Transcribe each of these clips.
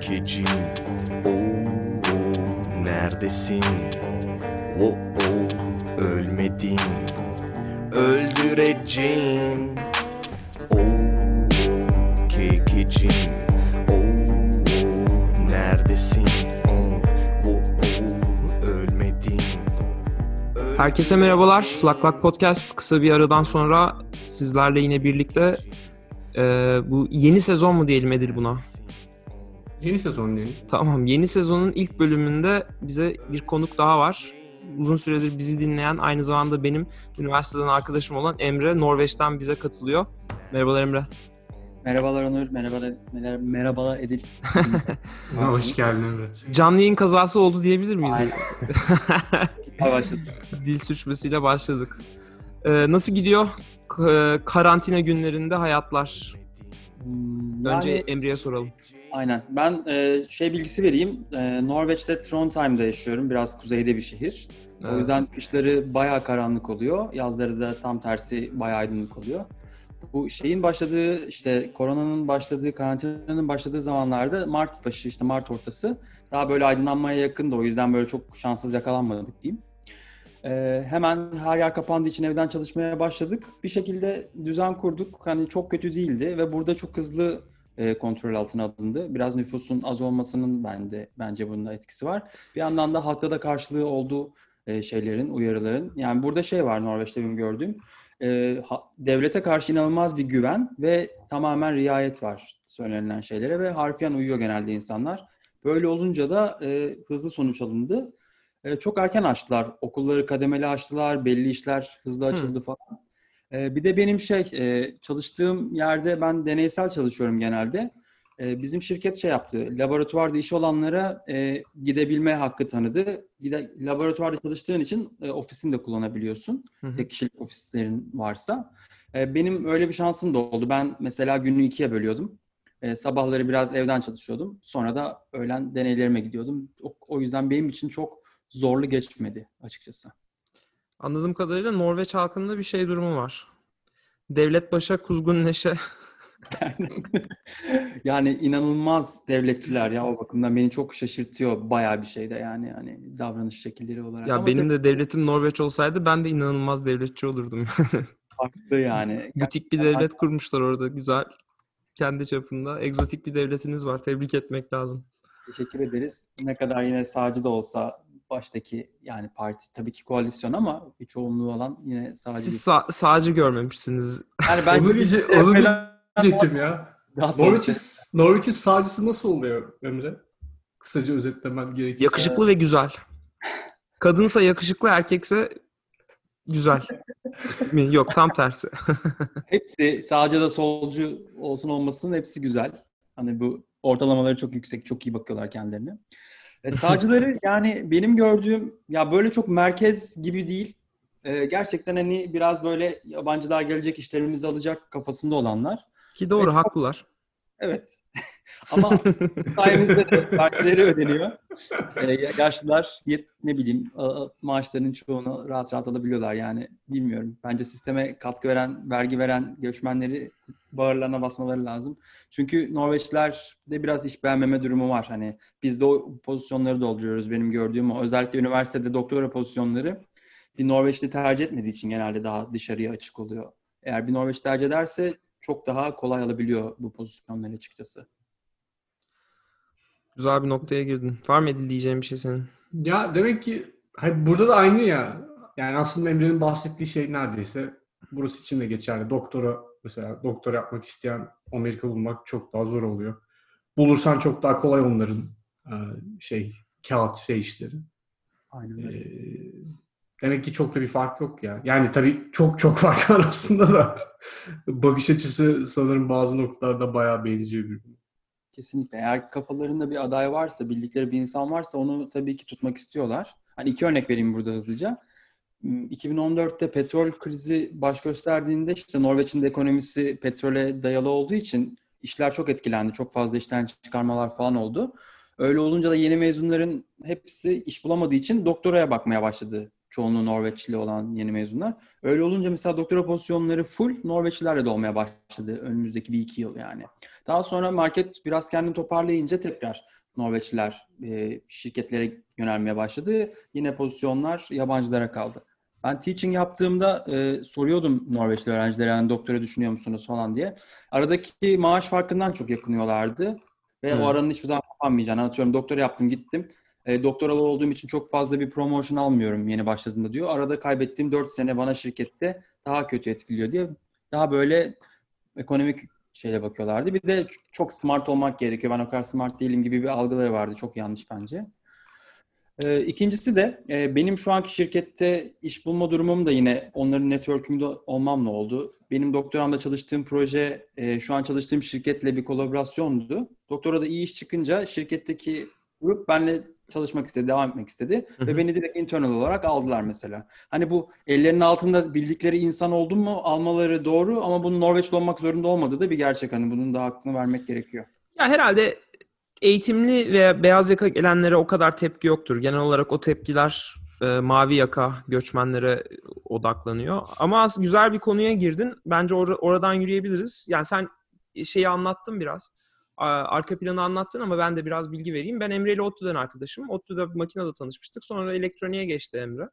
kekecim Oo, neredesin? Oo, ölmedin Öldüreceğim Oo, kekecim Oo, neredesin? Herkese merhabalar. Lak Lak Podcast kısa bir aradan sonra sizlerle yine birlikte Ee, bu yeni sezon mu diyelim Edil buna? Yeni sezon diyelim. Tamam yeni sezonun ilk bölümünde bize bir konuk daha var. Uzun süredir bizi dinleyen aynı zamanda benim üniversiteden arkadaşım olan Emre Norveç'ten bize katılıyor. Merhabalar Emre. Merhabalar Onur, merhabalar, mer- merhabalar Edil. Hoş geldin Emre. Canlı yayın kazası oldu diyebilir miyiz? Aynen. Başladık. Dil sürçmesiyle başladık. Ee, nasıl gidiyor karantina günlerinde hayatlar? Hmm, Önce yani- Emre'ye soralım. Aynen. Ben e, şey bilgisi vereyim. E, Norveç'te Trondheim'da yaşıyorum. Biraz kuzeyde bir şehir. O Evet. yüzden kışları bayağı karanlık oluyor. Yazları da tam tersi bayağı aydınlık oluyor. Bu şeyin başladığı işte koronanın başladığı, karantinanın başladığı zamanlarda Mart başı işte Mart ortası daha böyle aydınlanmaya yakındı. O yüzden böyle çok şanssız yakalanmadık diyeyim. Ee, hemen her yer kapandığı için evden çalışmaya başladık. Bir şekilde düzen kurduk. Hani çok kötü değildi ve burada çok hızlı e, kontrol altına alındı. Biraz nüfusun az olmasının bende bence bunun da etkisi var. Bir yandan da halkta da karşılığı olduğu e, şeylerin, uyarıların. Yani burada şey var Norveç'te benim gördüğüm. E, ha- devlete karşı inanılmaz bir güven ve tamamen riayet var söylenilen şeylere ve harfiyen uyuyor genelde insanlar. Böyle olunca da e, hızlı sonuç alındı. E, çok erken açtılar. Okulları kademeli açtılar. Belli işler hızlı açıldı falan. E, bir de benim şey e, çalıştığım yerde ben deneysel çalışıyorum genelde. E, bizim şirket şey yaptı. Laboratuvarda işi olanlara e, gidebilme hakkı tanıdı. Gide, laboratuvarda çalıştığın için e, ofisini de kullanabiliyorsun. Hı hı. Tek kişilik ofislerin varsa. E, benim öyle bir şansım da oldu. Ben mesela günü ikiye bölüyordum. E, sabahları biraz evden çalışıyordum. Sonra da öğlen deneylerime gidiyordum. O, o yüzden benim için çok zorlu geçmedi açıkçası. Anladığım kadarıyla Norveç halkında bir şey durumu var. Devlet başa kuzgun neşe. yani inanılmaz devletçiler ya o bakımdan beni çok şaşırtıyor bayağı bir şeyde yani hani davranış şekilleri olarak. Ya Ama benim tabii de devletim Norveç olsaydı ben de inanılmaz devletçi olurdum. farklı yani. Butik bir devlet kurmuşlar orada güzel. Kendi çapında. Egzotik bir devletiniz var. Tebrik etmek lazım. Teşekkür ederiz. Ne kadar yine sağcı da olsa baştaki yani parti tabii ki koalisyon ama bir çoğunluğu olan yine sağcı. Siz sağ, sağcı görmemişsiniz. yani ben Onu, diye, onu diyecektim ya. Norveç'in, Norveç'in sağcısı nasıl oluyor Emre? Kısaca özetlemen gerekirse. Yakışıklı ve güzel. Kadınsa yakışıklı, erkekse güzel. Mi? Yok tam tersi. Hepsi sağcı da solcu olsun olmasın hepsi güzel. Hani bu ortalamaları çok yüksek, çok iyi bakıyorlar kendilerine. E, sağcıları yani benim gördüğüm ya böyle çok merkez gibi değil. E, gerçekten hani biraz böyle yabancılar gelecek işlerimizi alacak kafasında olanlar. Ki doğru Evet. haklılar. Evet. Ama sayemizde de vergileri ödeniyor. E, yaşlılar ne bileyim maaşlarının çoğunu rahat rahat alabiliyorlar yani bilmiyorum. Bence sisteme katkı veren, vergi veren göçmenleri bağırlarına basmaları lazım. Çünkü Norveçliler de biraz iş beğenmeme durumu var. Hani biz de o pozisyonları dolduruyoruz benim gördüğüm o. Özellikle üniversitede doktora pozisyonları bir Norveçli tercih etmediği için genelde daha dışarıya açık oluyor. Eğer bir Norveç tercih ederse çok daha kolay alabiliyor bu pozisyonları açıkçası. Güzel bir noktaya girdin. Var mı Edil diyeceğim bir şey senin? Ya demek ki hani burada da aynı ya. Yani aslında Emre'nin bahsettiği şey neredeyse burası için de geçerli. Doktora mesela doktor yapmak isteyen Amerika bulmak çok daha zor oluyor. Bulursan çok daha kolay onların e, şey kağıt şey işleri. Aynen Ee, öyle. demek ki çok da bir fark yok ya. Yani tabii çok çok fark var aslında da. Bakış açısı sanırım bazı noktalarda bayağı benziyor birbirine. Kesinlikle. Eğer kafalarında bir aday varsa, bildikleri bir insan varsa onu tabii ki tutmak istiyorlar. Hani iki örnek vereyim burada hızlıca. Hmm, 2014'te petrol krizi baş gösterdiğinde işte Norveç'in de ekonomisi petrole dayalı olduğu için işler çok etkilendi. Çok fazla işten çıkarmalar falan oldu. Öyle olunca da yeni mezunların hepsi iş bulamadığı için doktoraya bakmaya başladı Çoğunluğu Norveçli olan yeni mezunlar. Öyle olunca mesela doktora pozisyonları full Norveçlilerle dolmaya başladı önümüzdeki bir iki yıl yani. Daha sonra market biraz kendini toparlayınca tekrar Norveçliler e, şirketlere yönelmeye başladı. Yine pozisyonlar yabancılara kaldı. Ben teaching yaptığımda e, soruyordum Norveçli öğrencilere yani doktora düşünüyor musunuz falan diye. Aradaki maaş farkından çok yakınıyorlardı. Ve Hı. o aranın hiçbir zaman kapanmayacağını atıyorum. Doktora yaptım gittim. E, doktoralı olduğum için çok fazla bir promotion almıyorum yeni başladığımda diyor. Arada kaybettiğim 4 sene bana şirkette daha kötü etkiliyor diye. Daha böyle ekonomik şeyle bakıyorlardı. Bir de çok smart olmak gerekiyor. Ben o kadar smart değilim gibi bir algıları vardı. Çok yanlış bence. Ee, ikincisi de e, benim şu anki şirkette iş bulma durumum da yine onların network'ünde olmamla oldu. Benim doktoramda çalıştığım proje e, şu an çalıştığım şirketle bir kolaborasyondu. Doktora da iyi iş çıkınca şirketteki grup benimle çalışmak istedi, devam etmek istedi. Ve beni direkt internal olarak aldılar mesela. Hani bu ellerinin altında bildikleri insan oldum mu almaları doğru ama bunun Norveçli olmak zorunda olmadığı da bir gerçek. Hani bunun da hakkını vermek gerekiyor. Ya herhalde eğitimli ve beyaz yaka gelenlere o kadar tepki yoktur. Genel olarak o tepkiler e, mavi yaka göçmenlere odaklanıyor. Ama az güzel bir konuya girdin. Bence or- oradan yürüyebiliriz. Yani sen şeyi anlattın biraz. Arka planı anlattın ama ben de biraz bilgi vereyim. Ben Emre ile ODTÜ'den arkadaşım. ODTÜ'de makinede tanışmıştık. Sonra elektroniğe geçti Emre.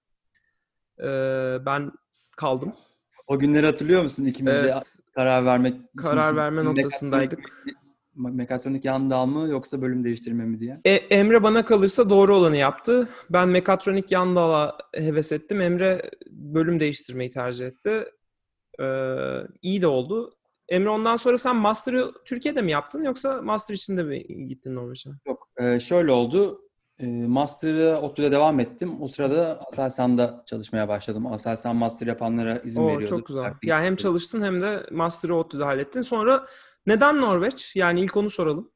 Ee, ben kaldım. O günleri hatırlıyor musun? İkimiz de Evet, karar vermek karar verme noktasındaydık. Mekatronik yan dal mı yoksa bölüm değiştirme mi diye. E, Emre bana kalırsa doğru olanı yaptı. Ben mekatronik yan dala heves ettim. Emre bölüm değiştirmeyi tercih etti. Ee, iyi de oldu. Emre ondan sonra sen master'ı Türkiye'de mi yaptın yoksa master için de mi gittin Norveç'e? Yok. Ee, şöyle oldu. Ee, Master'ı ODTÜ'de devam ettim. O sırada Aselsan'da çalışmaya başladım. Aselsan master yapanlara izin Oo, veriyordu. çok güzel. Farklı Yani hem çalıştın hem de master'ı ODTÜ'de hallettin. Sonra neden Norveç? Yani ilk onu soralım.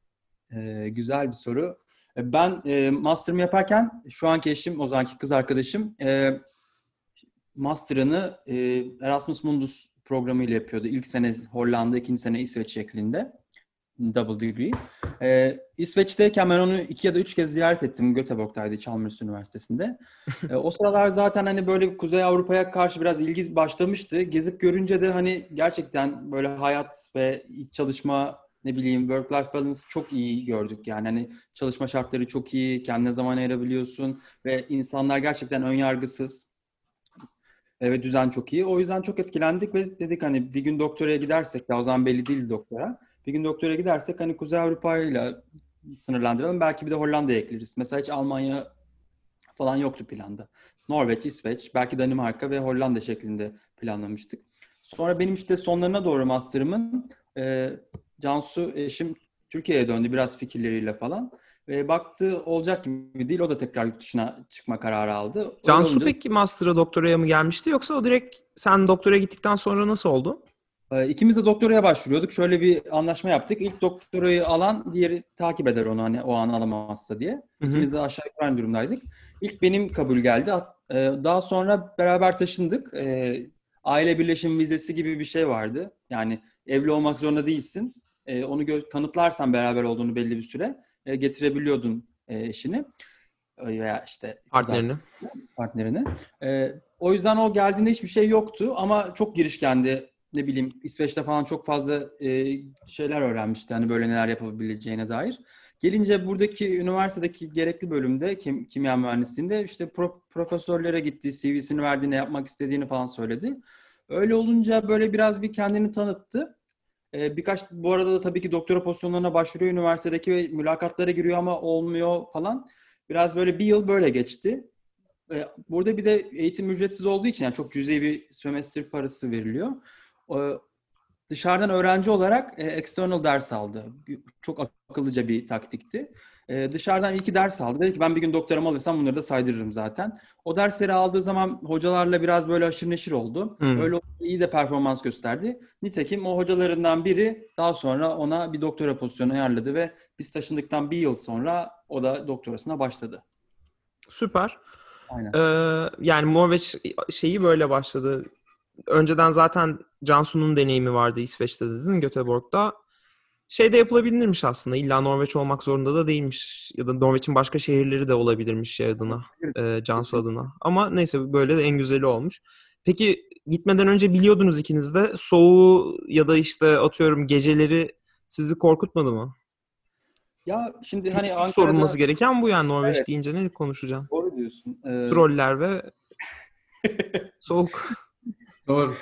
Ee, güzel bir soru. Ee, Ben e, master'ımı yaparken şu anki eşim, o zamanki kız arkadaşım e, master'ını e, Erasmus Mundus programıyla yapıyordu. İlk sene Hollanda, ikinci sene İsveç şeklinde. Double degree. Ee, İsveç'teyken ben onu iki ya da üç kez ziyaret ettim. Göteborg'daydı Chalmers Üniversitesi'nde. Ee, o sıralar zaten hani böyle Kuzey Avrupa'ya karşı biraz ilgi başlamıştı. Gezip görünce de hani gerçekten böyle hayat ve çalışma ne bileyim work-life balance çok iyi gördük. Yani hani çalışma şartları çok iyi, kendine zaman ayırabiliyorsun ve insanlar gerçekten ön yargısız e, ve düzen çok iyi. O yüzden çok etkilendik ve dedik hani bir gün doktoraya gidersek ya o zaman belli değil doktora. Bir gün doktora gidersek hani Kuzey Avrupa ile sınırlandıralım. Belki bir de Hollanda'ya ekleriz. Mesela hiç Almanya falan yoktu planda. Norveç, İsveç, belki Danimarka ve Hollanda şeklinde planlamıştık. Sonra benim işte sonlarına doğru master'ımın e, Cansu eşim Türkiye'ye döndü biraz fikirleriyle falan. Ve baktı olacak gibi değil. O da tekrar yurt dışına çıkma kararı aldı. Cansu olunca- peki master'a doktoraya mı gelmişti yoksa o direkt sen doktora gittikten sonra nasıl oldu? Ee, İkimiz de doktoraya başvuruyorduk. Şöyle bir anlaşma yaptık. İlk doktorayı alan diğeri takip eder onu hani o an alamazsa diye. Hı hı. İkimiz de aşağı yukarı aynı durumdaydık. İlk benim kabul geldi. E, Daha sonra beraber taşındık. E, Aile birleşim vizesi gibi bir şey vardı. Yani evli olmak zorunda değilsin. E, Onu gö- kanıtlarsan beraber olduğunu belli bir süre e, getirebiliyordun e, eşini E, veya işte Partnerini. partnerini. Ee, o yüzden o geldiğinde hiçbir şey yoktu ama çok girişkendi. Ne bileyim İsveç'te falan çok fazla e, şeyler öğrenmişti. Hani böyle neler yapabileceğine dair. Gelince buradaki üniversitedeki gerekli bölümde kim, kimya mühendisliğinde işte pro- profesörlere gitti, CV'sini verdi, ne yapmak istediğini falan söyledi. Öyle olunca böyle biraz bir kendini tanıttı. Ee, birkaç bu arada da tabii ki doktora pozisyonlarına başvuruyor üniversitedeki ve mülakatlara giriyor ama olmuyor falan. Biraz böyle bir yıl böyle geçti. Ee, Burada bir de eğitim ücretsiz olduğu için yani çok cüzi bir sömestr parası veriliyor. Ee, Dışarıdan öğrenci olarak e, external ders aldı. Çok akıllıca bir taktikti. Ee, Dışarıdan iki ders aldı. Dedi ki ben bir gün doktoramı alırsam bunları da saydırırım zaten. O dersleri aldığı zaman hocalarla biraz böyle aşırı neşir oldu. Hmm. Öyle iyi de performans gösterdi. Nitekim o hocalarından biri daha sonra ona bir doktora pozisyonu ayarladı ve biz taşındıktan bir yıl sonra o da doktorasına başladı. Süper. Aynen. Ee, yani Norveç şeyi böyle başladı. Önceden zaten Cansu'nun deneyimi vardı İsveç'te dedin Göteborg'da. Şey de yapılabilirmiş aslında. İlla Norveç olmak zorunda da değilmiş. Ya da Norveç'in başka şehirleri de olabilirmiş şey adına. E, Cansu adına. Ama neyse böyle de en güzeli olmuş. Peki gitmeden önce biliyordunuz ikiniz de soğuğu ya da işte atıyorum geceleri sizi korkutmadı mı? Ya şimdi Çünkü hani Ankara'da sorulması gereken bu yani Norveç Evet. deyince ne konuşacaksın? doğru diyorsun. Ee, Troller ve soğuk. Doğru.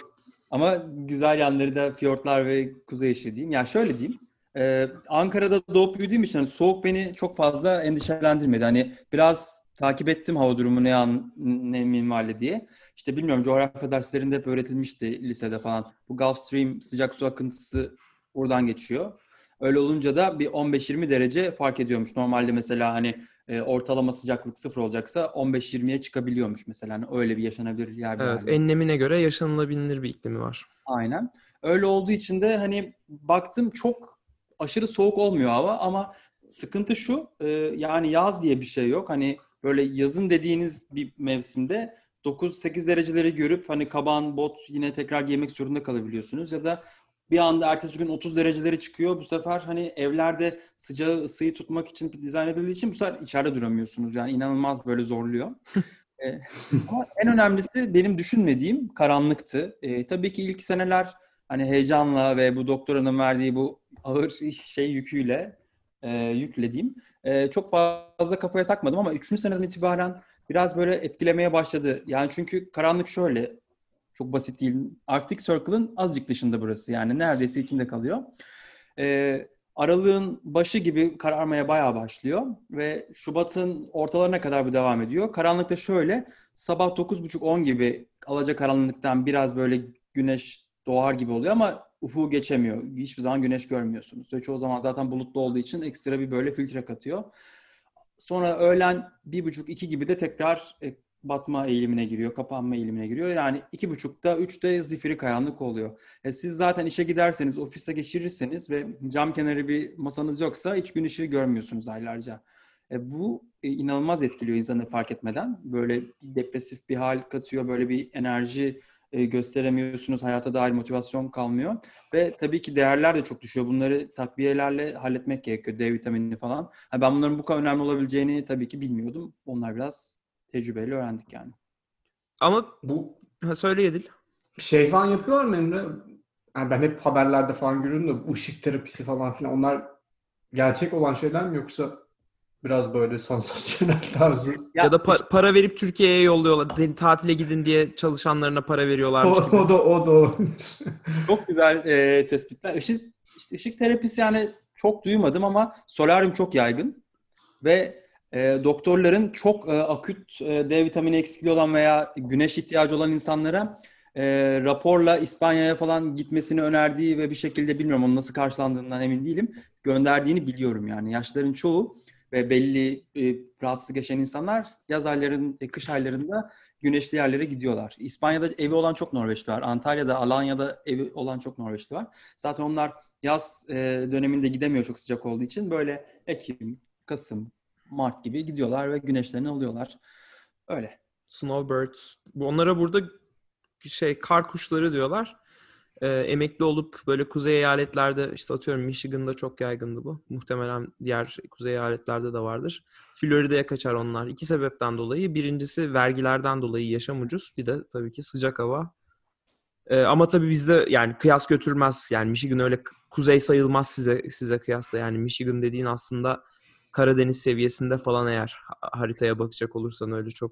Ama güzel yanları da fiyortlar ve kuzey ışığı diyeyim. Ya şöyle diyeyim. Ee, Ankara'da doğup büyüdüğüm için hani soğuk beni çok fazla endişelendirmedi. Hani biraz takip ettim hava durumu ne an ne minvalli diye. İşte bilmiyorum coğrafya derslerinde hep öğretilmişti lisede falan. Bu Gulf Stream sıcak su akıntısı oradan geçiyor. Öyle olunca da bir 15-20 derece fark ediyormuş. Normalde mesela hani e, ortalama sıcaklık sıfır olacaksa 15-20'ye çıkabiliyormuş mesela. Hani öyle bir yaşanabilir yer bir Evet, halde. enlemine göre yaşanılabilir bir iklimi var. Aynen. Öyle olduğu için de hani baktım çok aşırı soğuk olmuyor hava ama sıkıntı şu e, yani yaz diye bir şey yok. Hani böyle yazın dediğiniz bir mevsimde 9-8 dereceleri görüp hani kaban, bot yine tekrar giymek zorunda kalabiliyorsunuz ya da bir anda ertesi gün 30 dereceleri çıkıyor. Bu sefer hani evlerde sıcağı, ısıyı tutmak için dizayn edildiği için bu sefer içeride duramıyorsunuz. Yani inanılmaz böyle zorluyor. E, ama en önemlisi benim düşünmediğim karanlıktı. E, tabii ki ilk seneler hani heyecanla ve bu doktoranın verdiği bu ağır şey yüküyle e, yüklediğim e, çok fazla kafaya takmadım ama 3. seneden itibaren biraz böyle etkilemeye başladı. Yani çünkü karanlık şöyle çok basit değil. Arctic Circle'ın azıcık dışında burası. Yani neredeyse içinde kalıyor. E, aralığın başı gibi kararmaya bayağı başlıyor ve Şubat'ın ortalarına kadar bu devam ediyor. Karanlıkta şöyle sabah 9.30-10 gibi alacakaranlıktan biraz böyle güneş doğar gibi oluyor ama ufuğu geçemiyor. Hiçbir zaman güneş görmüyorsunuz. Ve çoğu zaman zaten bulutlu olduğu için ekstra bir böyle filtre katıyor. Sonra öğlen bir buçuk iki gibi de tekrar e, batma eğilimine giriyor, kapanma eğilimine giriyor. Yani iki buçukta, üçte zifiri karanlık oluyor. E, siz zaten işe giderseniz, ofise geçirirseniz ve cam kenarı bir masanız yoksa hiç gün ışığı görmüyorsunuz aylarca. E, bu e, inanılmaz etkiliyor insanı fark etmeden. Böyle depresif bir hal katıyor, böyle bir enerji e, gösteremiyorsunuz, hayata dair motivasyon kalmıyor. Ve tabii ki değerler de çok düşüyor. Bunları takviyelerle halletmek gerekiyor, D vitamini falan. Ha, ben bunların bu kadar önemli olabileceğini tabii ki bilmiyordum. Onlar biraz tecrübeyle öğrendik yani. Ama Bu ha, söyle Yedil. şey falan yapıyorlar mı Emre? Yani ben hep haberlerde falan görüyorum da bu ışık terapisi falan filan onlar gerçek olan şeyler mi yoksa biraz böyle sansasyonel tarzı? Ya, da pa- para verip Türkiye'ye yolluyorlar. Tatile gidin diye çalışanlarına para O, veriyorlarmış gibi. o da o da o. Çok güzel e, tespitler. Işık, işte ışık terapisi yani çok duymadım ama solaryum çok yaygın. Ve e, doktorların çok e, akut e, D vitamini eksikliği olan veya güneş ihtiyacı olan insanlara e, raporla İspanya'ya falan gitmesini önerdiği ve bir şekilde bilmiyorum onun nasıl karşılandığından emin değilim. Gönderdiğini biliyorum yani. Yaşların çoğu ve belli e, rahatsızlık yaşayan insanlar yaz ayların, e, kış aylarında güneşli yerlere gidiyorlar. İspanya'da evi olan çok Norveçli var. Antalya'da, Alanya'da evi olan çok Norveçli var. Zaten onlar yaz e, döneminde gidemiyor çok sıcak olduğu için böyle Ekim, Kasım, Mart gibi gidiyorlar ve güneşlerini alıyorlar. Öyle. Snowbirds. Onlara burada şey kar kuşları diyorlar. Ee, emekli olup böyle kuzey eyaletlerde işte atıyorum Michigan'da çok yaygındı bu. Muhtemelen diğer kuzey eyaletlerde de vardır. Florida'ya kaçar onlar. İki sebepten dolayı. Birincisi vergilerden dolayı yaşam ucuz. Bir de tabii ki sıcak hava. Ee, ama tabii bizde yani kıyas götürmez. Yani Michigan öyle kuzey sayılmaz size size kıyasla. Yani Michigan dediğin aslında Karadeniz seviyesinde falan eğer ha- haritaya bakacak olursan öyle çok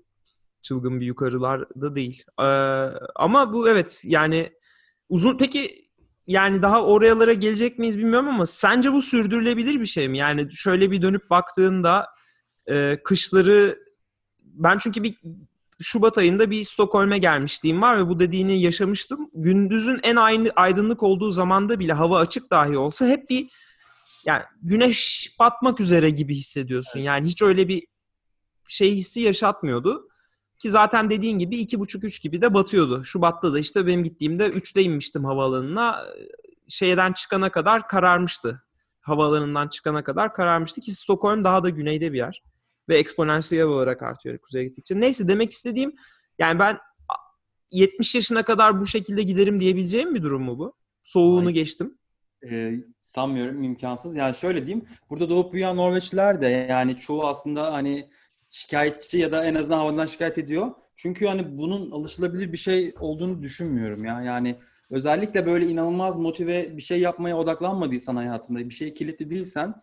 çılgın bir yukarılarda değil. Ee, ama bu evet yani uzun peki yani daha oralara gelecek miyiz bilmiyorum ama sence bu sürdürülebilir bir şey mi? Yani şöyle bir dönüp baktığında e, kışları ben çünkü bir Şubat ayında bir Stockholm'e gelmişliğim var ve bu dediğini yaşamıştım. Gündüzün en aynı aydınlık olduğu zamanda bile hava açık dahi olsa hep bir yani güneş batmak üzere gibi hissediyorsun. Yani hiç öyle bir şey hissi yaşatmıyordu. Ki zaten dediğin gibi iki buçuk üç gibi de batıyordu. Şubat'ta da işte benim gittiğimde 3'te inmiştim havaalanına. Şeyden çıkana kadar kararmıştı. Havaalanından çıkana kadar kararmıştı ki Stockholm daha da güneyde bir yer. Ve eksponansiyel olarak artıyor kuzeye gittikçe. Neyse demek istediğim yani ben 70 yaşına kadar bu şekilde giderim diyebileceğim bir durum mu bu? Soğuğunu Hayır. geçtim. e, sanmıyorum imkansız. Yani şöyle diyeyim. Burada doğup büyüyen Norveçliler de yani çoğu aslında hani şikayetçi ya da en azından havadan şikayet ediyor. Çünkü hani bunun alışılabilir bir şey olduğunu düşünmüyorum ya. Yani özellikle böyle inanılmaz motive bir şey yapmaya odaklanmadıysan hayatında, bir şey kilitli değilsen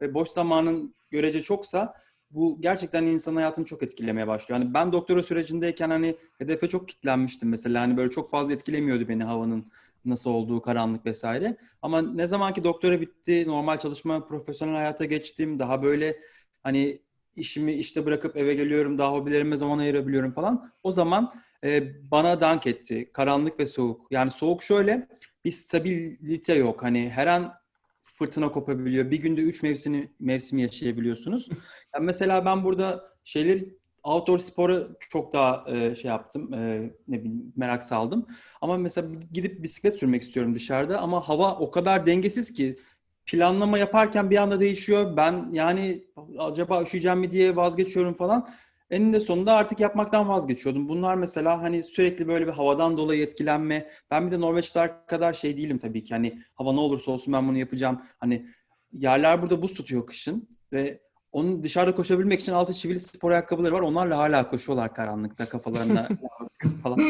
ve boş zamanın görece çoksa bu gerçekten insan hayatını çok etkilemeye başlıyor. Yani ben doktora sürecindeyken hani hedefe çok kitlenmiştim mesela. Hani böyle çok fazla etkilemiyordu beni havanın nasıl olduğu, karanlık vesaire. Ama ne zaman ki doktora bitti, normal çalışma, profesyonel hayata geçtim. Daha böyle hani işimi işte bırakıp eve geliyorum, daha hobilerime zaman ayırabiliyorum falan. O zaman e, bana dank etti. Karanlık ve soğuk. Yani soğuk şöyle, bir stabilite yok. Hani her an fırtına kopabiliyor. Bir günde üç mevsimi, mevsimi yaşayabiliyorsunuz. Yani mesela ben burada şeyleri outdoor spora çok daha e, şey yaptım. E, ne bileyim merak saldım. Ama mesela gidip bisiklet sürmek istiyorum dışarıda ama hava o kadar dengesiz ki planlama yaparken bir anda değişiyor. Ben yani acaba üşüyeceğim mi diye vazgeçiyorum falan. Eninde sonunda artık yapmaktan vazgeçiyordum. Bunlar mesela hani sürekli böyle bir havadan dolayı etkilenme. Ben bir de Norveçler kadar şey değilim tabii ki. Hani hava ne olursa olsun ben bunu yapacağım. Hani yerler burada buz tutuyor kışın ve onun dışarıda koşabilmek için altı çivili spor ayakkabıları var. Onlarla hala koşuyorlar karanlıkta kafalarına falan.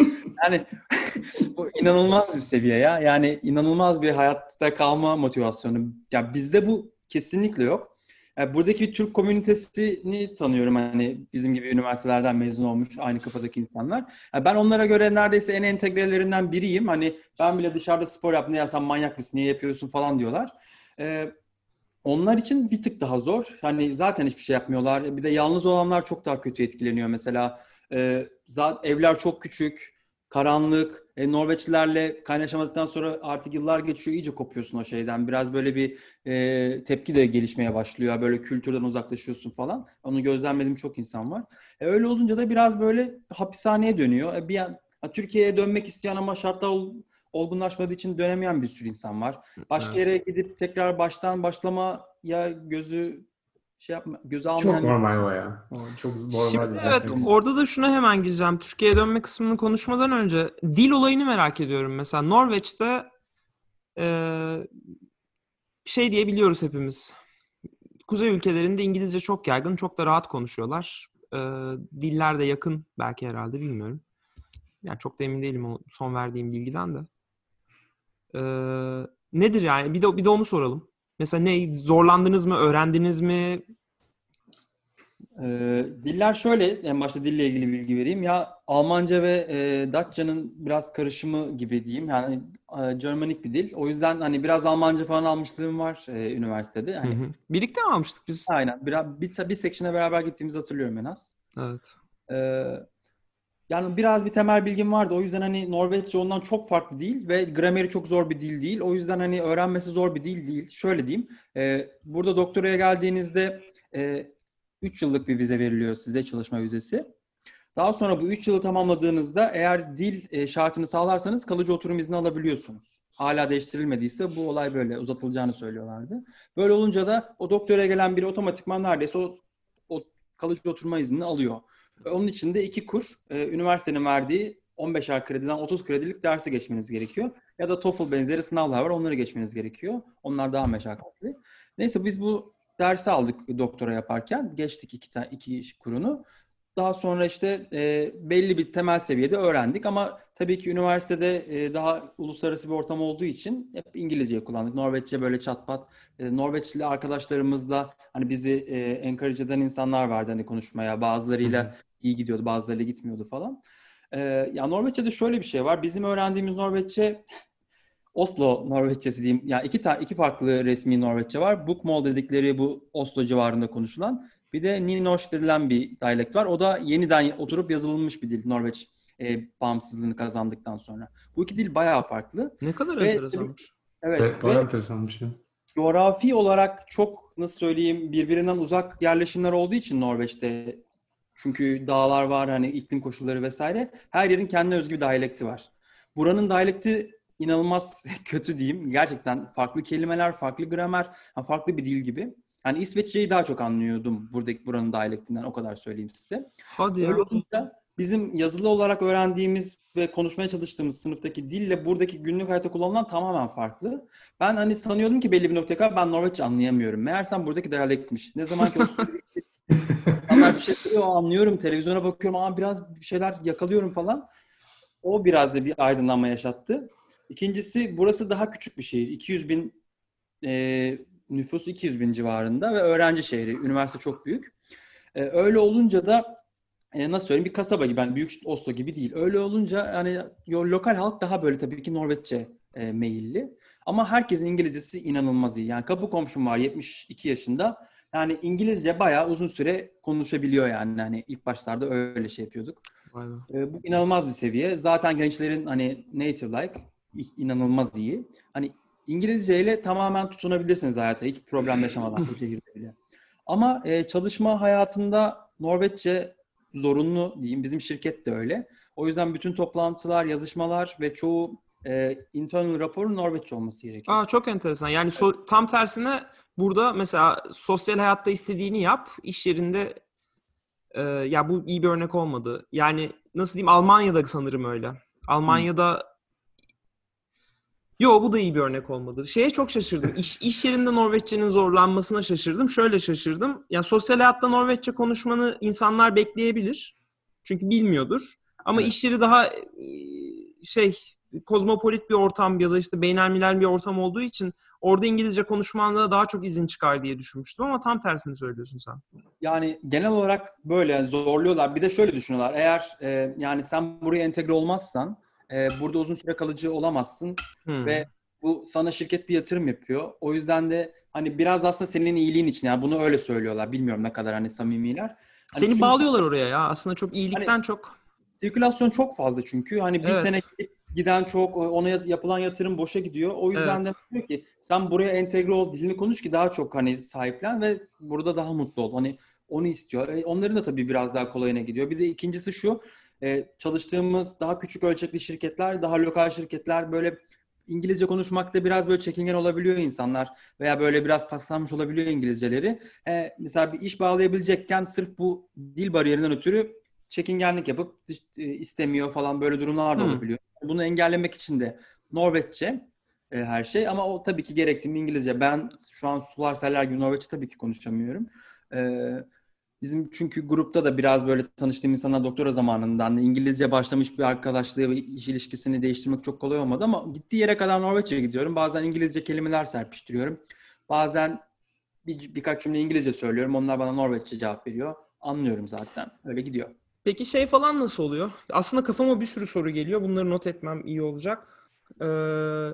Yani bu inanılmaz bir seviye ya. Yani inanılmaz bir hayatta kalma motivasyonu. Ya yani bizde bu kesinlikle yok. Yani buradaki bir Türk komünitesini tanıyorum hani bizim gibi üniversitelerden mezun olmuş aynı kafadaki insanlar. Yani ben onlara göre neredeyse en entegrelerinden biriyim. Hani ben bile dışarıda spor yap ne ya sen manyak mısın niye yapıyorsun falan diyorlar. Ee, onlar için bir tık daha zor. Hani zaten hiçbir şey yapmıyorlar. Bir de yalnız olanlar çok daha kötü etkileniyor. Mesela e, zaten evler çok küçük, karanlık. E, Norveçlilerle kaynaşamadıktan sonra artık yıllar geçiyor, iyice kopuyorsun o şeyden. Biraz böyle bir e, tepki de gelişmeye başlıyor. Böyle kültürden uzaklaşıyorsun falan. Onu gözlemlediğim çok insan var. E, öyle olunca da biraz böyle hapishaneye dönüyor. E, bir an, Türkiye'ye dönmek isteyen ama şartlar olgunlaşmadığı için dönemeyen bir sürü insan var. Başka yere gidip tekrar baştan başlama ya gözü şey yapma, göze almayan... Çok normal o ya. O çok normal. Şimdi evet orada da şuna hemen gireceğim. Türkiye'ye dönme kısmını konuşmadan önce dil olayını merak ediyorum. Mesela Norveç'te e, şey diyebiliyoruz hepimiz. Kuzey ülkelerinde İngilizce çok yaygın, çok da rahat konuşuyorlar. E, diller de yakın belki herhalde bilmiyorum. Yani çok da emin değilim o son verdiğim bilgiden de. Ee, nedir yani? Bir de, bir de onu soralım. Mesela ne? Zorlandınız mı? Öğrendiniz mi? Ee, diller şöyle, en başta dille ilgili bilgi vereyim. Ya Almanca ve e, Datça'nın biraz karışımı gibi diyeyim. Yani e, Germanik bir dil. O yüzden hani biraz Almanca falan almışlığım var e, üniversitede. Hani, hı hı. Birlikte mi almıştık biz? Aynen. Bir, bir, bir section'a beraber gittiğimizi hatırlıyorum en az. Evet. Ee, yani biraz bir temel bilgim vardı. O yüzden hani Norveççe ondan çok farklı değil ve grameri çok zor bir dil değil. O yüzden hani öğrenmesi zor bir dil değil. Şöyle diyeyim. E, burada doktoraya geldiğinizde e, 3 yıllık bir vize veriliyor size çalışma vizesi. Daha sonra bu 3 yılı tamamladığınızda eğer dil e, şartını sağlarsanız kalıcı oturum izni alabiliyorsunuz. Hala değiştirilmediyse bu olay böyle uzatılacağını söylüyorlardı. Böyle olunca da o doktora gelen biri otomatikman neredeyse o, o kalıcı oturma iznini alıyor. Onun için de iki kur e, üniversitenin verdiği 15'er krediden 30 kredilik dersi geçmeniz gerekiyor. Ya da TOEFL benzeri sınavlar var onları geçmeniz gerekiyor. Onlar daha meşakkatli. Neyse biz bu dersi aldık doktora yaparken. Geçtik iki, iki kurunu. Daha sonra işte e, belli bir temel seviyede öğrendik ama tabii ki üniversitede e, daha uluslararası bir ortam olduğu için hep İngilizceyi kullandık. Norveççe böyle çatpat. E, Norveçli arkadaşlarımızla hani bizi e, encourage eden insanlar vardı hani konuşmaya. Bazılarıyla iyi gidiyordu, bazılarıyla gitmiyordu falan. E, ya Norveççe'de şöyle bir şey var. Bizim öğrendiğimiz Norveççe Oslo Norveççesi diyeyim. Yani iki tane iki farklı resmi Norveççe var. Bukmål dedikleri bu Oslo civarında konuşulan. Bir de Ninoş denilen bir dialekt var. O da yeniden oturup yazılmış bir dil Norveç e, bağımsızlığını kazandıktan sonra. Bu iki dil bayağı farklı. Ne kadar ve, enteresanmış. Evet, evet bayağı enteresanmış. Ya. Coğrafi olarak çok nasıl söyleyeyim birbirinden uzak yerleşimler olduğu için Norveç'te çünkü dağlar var hani iklim koşulları vesaire. Her yerin kendine özgü bir dialekti var. Buranın dialekti inanılmaz kötü diyeyim. Gerçekten farklı kelimeler, farklı gramer, farklı bir dil gibi. Yani İsveççeyi daha çok anlıyordum buradaki buranın dialektinden o kadar söyleyeyim size. Hadi Öyle ya. olunca bizim yazılı olarak öğrendiğimiz ve konuşmaya çalıştığımız sınıftaki dille buradaki günlük hayatta kullanılan tamamen farklı. Ben hani sanıyordum ki belli bir noktaya kadar ben Norveççe anlayamıyorum. Meğersem buradaki diyalektmiş. Ne zaman ki o bir şey söylüyor anlıyorum. Televizyona bakıyorum ama biraz bir şeyler yakalıyorum falan. O biraz da bir aydınlanma yaşattı. İkincisi burası daha küçük bir şehir. 200 bin e, nüfusu 200 bin civarında ve öğrenci şehri. Üniversite çok büyük. E, öyle olunca da e, nasıl söyleyeyim bir kasaba gibi yani büyük Oslo gibi değil. Öyle olunca yo, lokal halk daha böyle tabii ki Norveççe e, meyilli. Ama herkesin İngilizcesi inanılmaz iyi. Yani kapı komşum var 72 yaşında. Yani İngilizce bayağı uzun süre konuşabiliyor yani. Hani ilk başlarda öyle şey yapıyorduk. Vay be. E, bu inanılmaz bir seviye. Zaten gençlerin hani native like inanılmaz iyi. Hani İngilizceyle tamamen tutunabilirsiniz hayata hiç problem yaşamadan bu şehirde bile. Ama e, çalışma hayatında Norveççe zorunlu diyeyim. Bizim şirket de öyle. O yüzden bütün toplantılar, yazışmalar ve çoğu e, internal raporun Norveççe olması gerekiyor. Aa, çok enteresan. Yani so- tam tersine burada mesela sosyal hayatta istediğini yap, iş yerinde e, ya bu iyi bir örnek olmadı. Yani nasıl diyeyim Almanya'da sanırım öyle. Almanya'da Yo bu da iyi bir örnek olmadı. Şeye çok şaşırdım. İş, iş yerinde Norveççenin zorlanmasına şaşırdım. Şöyle şaşırdım. Yani sosyal hayatta Norveççe konuşmanı insanlar bekleyebilir. Çünkü bilmiyordur. Ama Evet. iş yeri daha e, şey kozmopolit bir ortam ya da işte beynelmilel bir ortam olduğu için orada İngilizce konuşmanda daha çok izin çıkar diye düşünmüştüm ama tam tersini söylüyorsun sen. Yani genel olarak böyle zorluyorlar. Bir de şöyle düşünüyorlar. Eğer e, yani sen buraya entegre olmazsan e, burada uzun süre kalıcı olamazsın Hmm. ve bu sana şirket bir yatırım yapıyor. O yüzden de hani biraz aslında senin iyiliğin için yani bunu öyle söylüyorlar. Bilmiyorum ne kadar hani samimiler. Hani Seni çünkü bağlıyorlar oraya ya. Aslında çok iyilikten çok. Sirkülasyon çok fazla çünkü. Hani bir Evet. sene gidip giden çok, ona yapılan yatırım boşa gidiyor. O yüzden Evet. de diyor ki sen buraya entegre ol, dilini konuş ki daha çok hani sahiplen ve burada daha mutlu ol. Hani onu istiyor. E, onların da tabii biraz daha kolayına gidiyor. Bir de ikincisi şu, e, çalıştığımız daha küçük ölçekli şirketler, daha lokal şirketler böyle İngilizce konuşmakta biraz böyle çekingen olabiliyor insanlar veya böyle biraz paslanmış olabiliyor İngilizceleri. E, mesela bir iş bağlayabilecekken sırf bu dil bariyerinden ötürü çekingenlik yapıp e, istemiyor falan böyle durumlar da Hmm. olabiliyor. Bunu engellemek için de Norveççe e, her şey ama o tabii ki gerektiğinde İngilizce. Ben şu an sular seller gibi Norveççe tabii ki konuşamıyorum. E, bizim çünkü grupta da biraz böyle tanıştığım insanlar doktora zamanından da İngilizce başlamış bir arkadaşlığı ve iş ilişkisini değiştirmek çok kolay olmadı ama gittiği yere kadar Norveççe gidiyorum. Bazen İngilizce kelimeler serpiştiriyorum. Bazen bir, birkaç cümle İngilizce söylüyorum. Onlar bana Norveççe cevap veriyor. Anlıyorum zaten. Öyle gidiyor. Peki şey falan nasıl oluyor? Aslında kafama bir sürü soru geliyor. Bunları not etmem iyi olacak. Ee,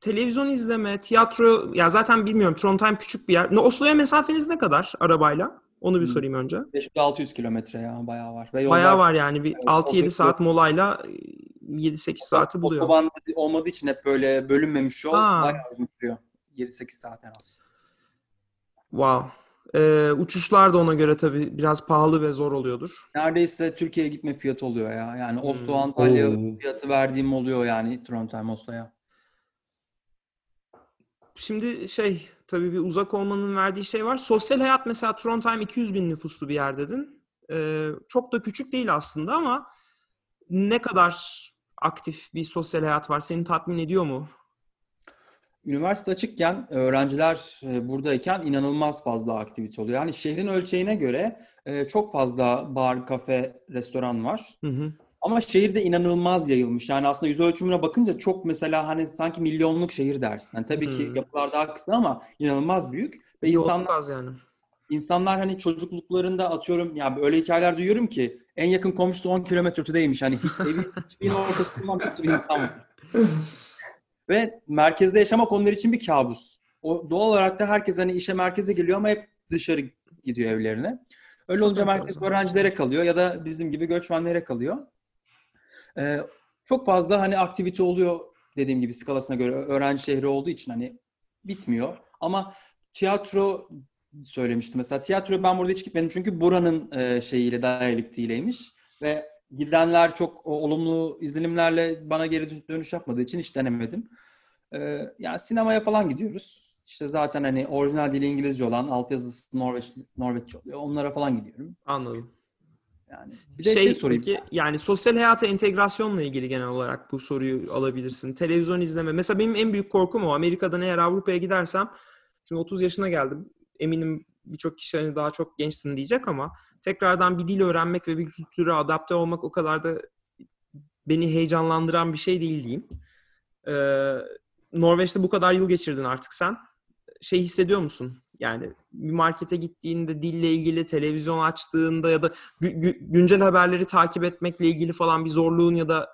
televizyon izleme, tiyatro, ya zaten bilmiyorum Trondheim küçük bir yer. Oslo'ya mesafeniz ne kadar arabayla? Onu bir Hmm. sorayım önce. 500-600 kilometre ya bayağı var. Ve yollar Bayağı var yani bir Evet, 6-7 otobüs saat molayla e, 7-8 saati buluyor. Otoban olmadığı için hep böyle bölünmemiş yol Ha. bayağı uzun sürüyor. 7-8 saat en az. Wow. Ee, uçuşlar da ona göre tabii biraz pahalı ve zor oluyordur. Neredeyse Türkiye'ye gitme fiyatı oluyor ya. Yani Hmm. Oslo, Antalya Oo. fiyatı verdiğim oluyor yani Trondheim, Oslo'ya. Şimdi şey tabii bir uzak olmanın verdiği şey var. Sosyal hayat mesela Trondheim 200 bin nüfuslu bir yer dedin. Ee, çok da küçük değil aslında ama ne kadar aktif bir sosyal hayat var? Seni tatmin ediyor mu? Üniversite açıkken öğrenciler e, buradayken inanılmaz fazla aktivite oluyor. Yani şehrin ölçeğine göre e, çok fazla bar, kafe, restoran var. Hı hı. Ama şehirde inanılmaz yayılmış. Yani aslında yüz ölçümüne bakınca çok mesela hani sanki milyonluk şehir dersin. Yani tabii ki Hmm. yapılar daha kısa ama inanılmaz büyük. Ve insanlar yani. insanlar hani çocukluklarında atıyorum ya öyle hikayeler duyuyorum ki en yakın komşusu 10 kilometre ötedeymiş. Hani hiç evin ortasından bir insan var. Ve merkezde yaşamak onlar için bir kabus. O doğal olarak da herkes hani işe merkeze geliyor ama hep dışarı gidiyor evlerine. Öyle olunca merkez öğrencilere kalıyor ya da bizim gibi göçmenlere kalıyor. Ee, çok fazla hani aktivite oluyor dediğim gibi skalasına göre öğrenci şehri olduğu için hani bitmiyor. Ama tiyatro söylemiştim mesela. Tiyatro ben burada hiç gitmedim çünkü buranın e, şeyiyle diyalektiğiyleymiş ve gidenler çok olumlu izlenimlerle bana geri dö- dönüş yapmadığı için hiç denemedim. Ee, yani sinemaya falan gidiyoruz. İşte zaten hani orijinal dili İngilizce olan altyazısı Norveç, Norveççe oluyor. Onlara falan gidiyorum. Anladım. Yani bir de şey, şey sorayım. peki, yani sosyal hayata entegrasyonla ilgili genel olarak bu soruyu alabilirsin. Televizyon izleme. Mesela benim en büyük korkum o. Amerika'dan eğer Avrupa'ya gidersem şimdi 30 yaşına geldim. Eminim birçok kişi hani daha çok gençsin diyecek ama tekrardan bir dil öğrenmek ve bir kültüre adapte olmak o kadar da beni heyecanlandıran bir şey değil diyeyim. Ee, Norveç'te bu kadar yıl geçirdin artık sen. Şey hissediyor musun? Yani bir markete gittiğinde dille ilgili televizyon açtığında ya da gü- gü- güncel haberleri takip etmekle ilgili falan bir zorluğun ya da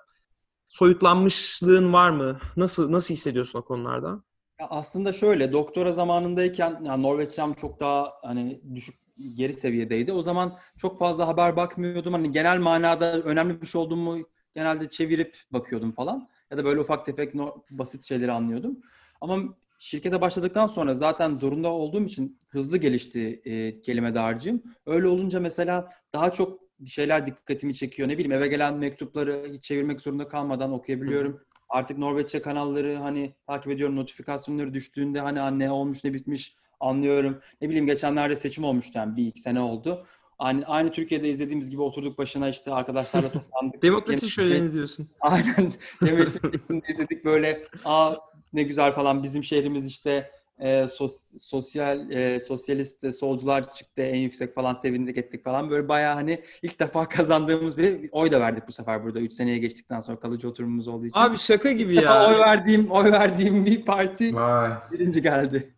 soyutlanmışlığın var mı? Nasıl nasıl hissediyorsun o konularda? Aslında şöyle doktora zamanındayken yani Norveççem çok daha hani düşük geri seviyedeydi. O zaman çok fazla haber bakmıyordum. Hani genel manada önemli bir şey olduğumu genelde çevirip bakıyordum falan. Ya da böyle ufak tefek no, basit şeyleri anlıyordum. Ama şirkete başladıktan sonra zaten zorunda olduğum için hızlı gelişti e, kelime dağarcığım. Öyle olunca mesela daha çok bir şeyler dikkatimi çekiyor. Ne bileyim eve gelen mektupları çevirmek zorunda kalmadan okuyabiliyorum. Artık Norveççe kanalları hani takip ediyorum notifikasyonları düştüğünde hani anne olmuş ne bitmiş anlıyorum. Ne bileyim geçenlerde seçim olmuştu yani bir iki sene oldu. Aynı, aynı Türkiye'de izlediğimiz gibi oturduk başına işte arkadaşlarla toplandık. Demokrasi Yemek- şöleni diyorsun. Aynen. Demir'in izledik böyle aa ne güzel falan bizim şehrimiz işte e, sos- sosyal e, sosyalist solcular çıktı en yüksek falan sevindik ettik falan böyle bayağı hani ilk defa kazandığımız bir oy da verdik bu sefer burada 3 seneye geçtikten sonra kalıcı oturumumuz olduğu için. Abi şaka gibi İlk defa oy ya. verdiğim oy verdiğim bir parti Vay. birinci geldi.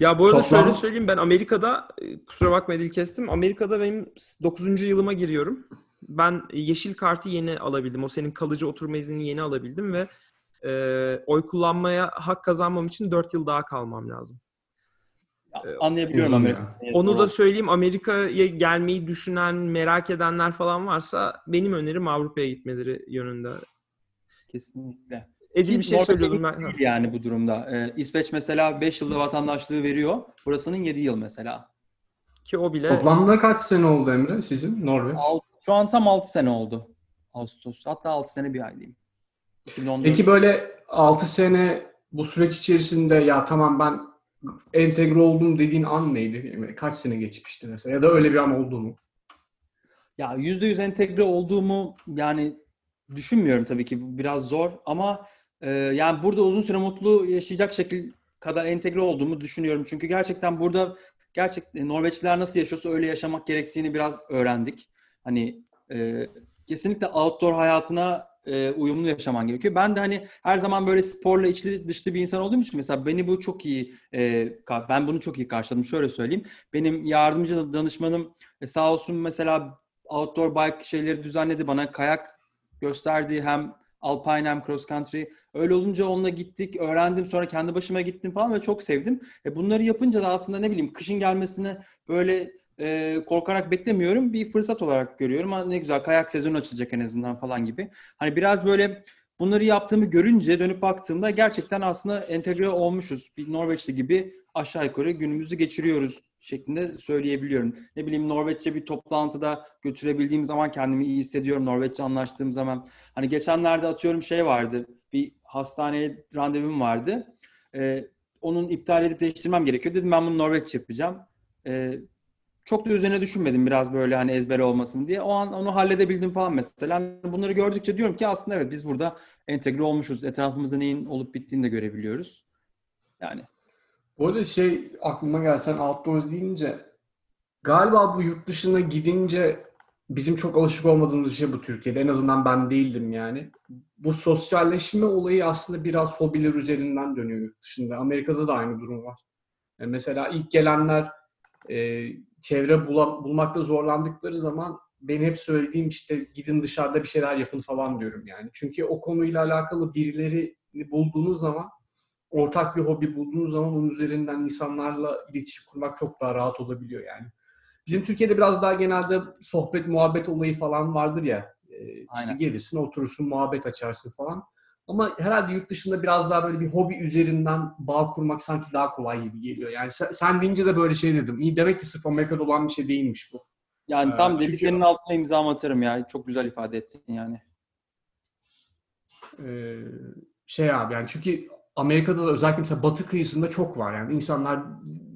Ya bu arada Toplam- şöyle söyleyeyim ben Amerika'da e, kusura bakma dil kestim. Amerika'da benim 9. yılıma giriyorum. Ben yeşil kartı yeni alabildim. O senin kalıcı oturma iznini yeni alabildim ve e, oy kullanmaya hak kazanmam için 4 yıl daha kalmam lazım. Ya, Anlayabiliyorum uzun Amerika'yı. Onu da söyleyeyim Amerika'ya gelmeyi düşünen, merak edenler falan varsa benim önerim Avrupa'ya gitmeleri yönünde. kesinlikle. Edil bir şey Norveç'e söylüyordum ben. değil yani bu durumda. Ee, İsveç mesela 5 yılda vatandaşlığı veriyor. Burasının 7 yıl mesela. Ki o bile Toplamda kaç sene oldu Emre sizin Norveç? Al- Şu an tam 6 sene oldu. Ağustos. Hatta 6 sene bir ay diyeyim. 2014. Peki böyle 6 sene bu süreç içerisinde ya tamam ben entegre oldum dediğin an neydi? Yani kaç sene geçmişti mesela? Ya da öyle bir an oldu mu? Ya %100 entegre olduğumu yani düşünmüyorum tabii ki. Bu biraz zor ama e, yani burada uzun süre mutlu yaşayacak şekil kadar entegre olduğumu düşünüyorum. Çünkü gerçekten burada gerçek e, Norveçliler nasıl yaşıyorsa öyle yaşamak gerektiğini biraz öğrendik. Hani e, kesinlikle outdoor hayatına e, uyumlu yaşaman gerekiyor. Ben de hani her zaman böyle sporla içli dışlı bir insan olduğum için mesela beni bu çok iyi e, ben bunu çok iyi karşıladım. Şöyle söyleyeyim. Benim yardımcı danışmanım e, sağ olsun mesela outdoor bike şeyleri düzenledi bana kayak gösterdi hem alpine hem cross country. Öyle olunca onunla gittik, öğrendim sonra kendi başıma gittim falan ve çok sevdim. E bunları yapınca da aslında ne bileyim kışın gelmesini böyle e, korkarak beklemiyorum. Bir fırsat olarak görüyorum. Ne güzel kayak sezonu açılacak en azından falan gibi. Hani biraz böyle bunları yaptığımı görünce dönüp baktığımda gerçekten aslında entegre olmuşuz. Bir Norveçli gibi aşağı yukarı günümüzü geçiriyoruz şeklinde söyleyebiliyorum. Ne bileyim Norveççe bir toplantıda götürebildiğim zaman kendimi iyi hissediyorum. Norveççe anlaştığım zaman. Hani geçenlerde atıyorum şey vardı. Bir hastaneye randevum vardı. Ee, onun iptal edip değiştirmem gerekiyor. Dedim ben bunu Norveççe yapacağım. Ee, çok da üzerine düşünmedim biraz böyle hani ezber olmasın diye. O an onu halledebildim falan mesela. Bunları gördükçe diyorum ki aslında evet biz burada entegre olmuşuz. Etrafımızda neyin olup bittiğini de görebiliyoruz. Yani Bu arada şey aklıma gelsen outdoors deyince galiba bu yurt dışına gidince bizim çok alışık olmadığımız şey bu Türkiye'de. En azından ben değildim yani. Bu sosyalleşme olayı aslında biraz hobiler üzerinden dönüyor yurt dışında. Amerika'da da aynı durum var. Yani mesela ilk gelenler e, çevre bula- bulmakta zorlandıkları zaman benim hep söylediğim işte gidin dışarıda bir şeyler yapın falan diyorum yani. Çünkü o konuyla alakalı birilerini bulduğunuz zaman ortak bir hobi bulduğunuz zaman onun üzerinden insanlarla iletişim kurmak çok daha rahat olabiliyor yani. Bizim Türkiye'de biraz daha genelde sohbet muhabbet olayı falan vardır ya. İşte Aynen. gelirsin oturursun muhabbet açarsın falan. Ama herhalde yurt dışında biraz daha böyle bir hobi üzerinden bağ kurmak sanki daha kolay gibi geliyor. Yani sen, sen deyince de böyle şey dedim. İyi demek ki sırf Amerika'da olan bir şey değilmiş bu. yani Ee, tam çünkü- dediklerinin altına imza atarım ya. Çok güzel ifade ettin yani. Ee, şey abi yani çünkü Amerika'da da özellikle mesela batı kıyısında çok var yani insanlar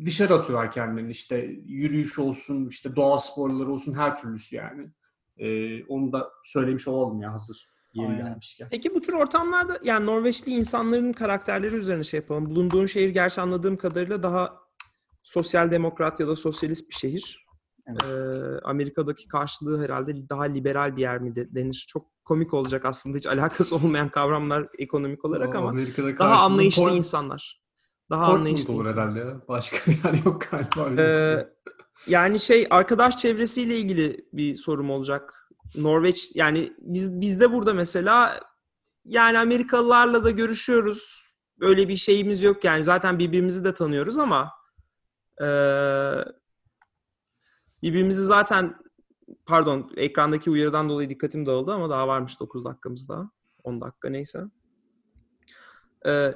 dışarı atıyorlar kendilerini işte yürüyüş olsun işte doğa sporları olsun her türlüsü yani. Ee, onu da söylemiş olalım ya hazır yeri Aynen. gelmişken. Peki bu tür ortamlarda yani Norveçli insanların karakterleri üzerine şey yapalım. Bulunduğun şehir gerçi anladığım kadarıyla daha sosyal demokrat ya da sosyalist bir şehir. Evet. Ee, Amerika'daki karşılığı herhalde daha liberal bir yer mi de- denir? Çok komik olacak aslında hiç alakası olmayan kavramlar ekonomik olarak O ama Amerika'da daha anlayışlı Port- insanlar. Daha Portland anlayışlı olur insanlar. herhalde ya. Başka bir yer yok galiba. Ee, yani şey arkadaş çevresiyle ilgili bir sorum olacak. Norveç yani biz bizde burada mesela yani Amerikalılarla da görüşüyoruz. Öyle bir şeyimiz yok yani zaten birbirimizi de tanıyoruz ama eee, birbirimizi zaten pardon ekrandaki uyarıdan dolayı dikkatim dağıldı ama daha varmış 9 dakikamız daha. 10 dakika neyse. Eee,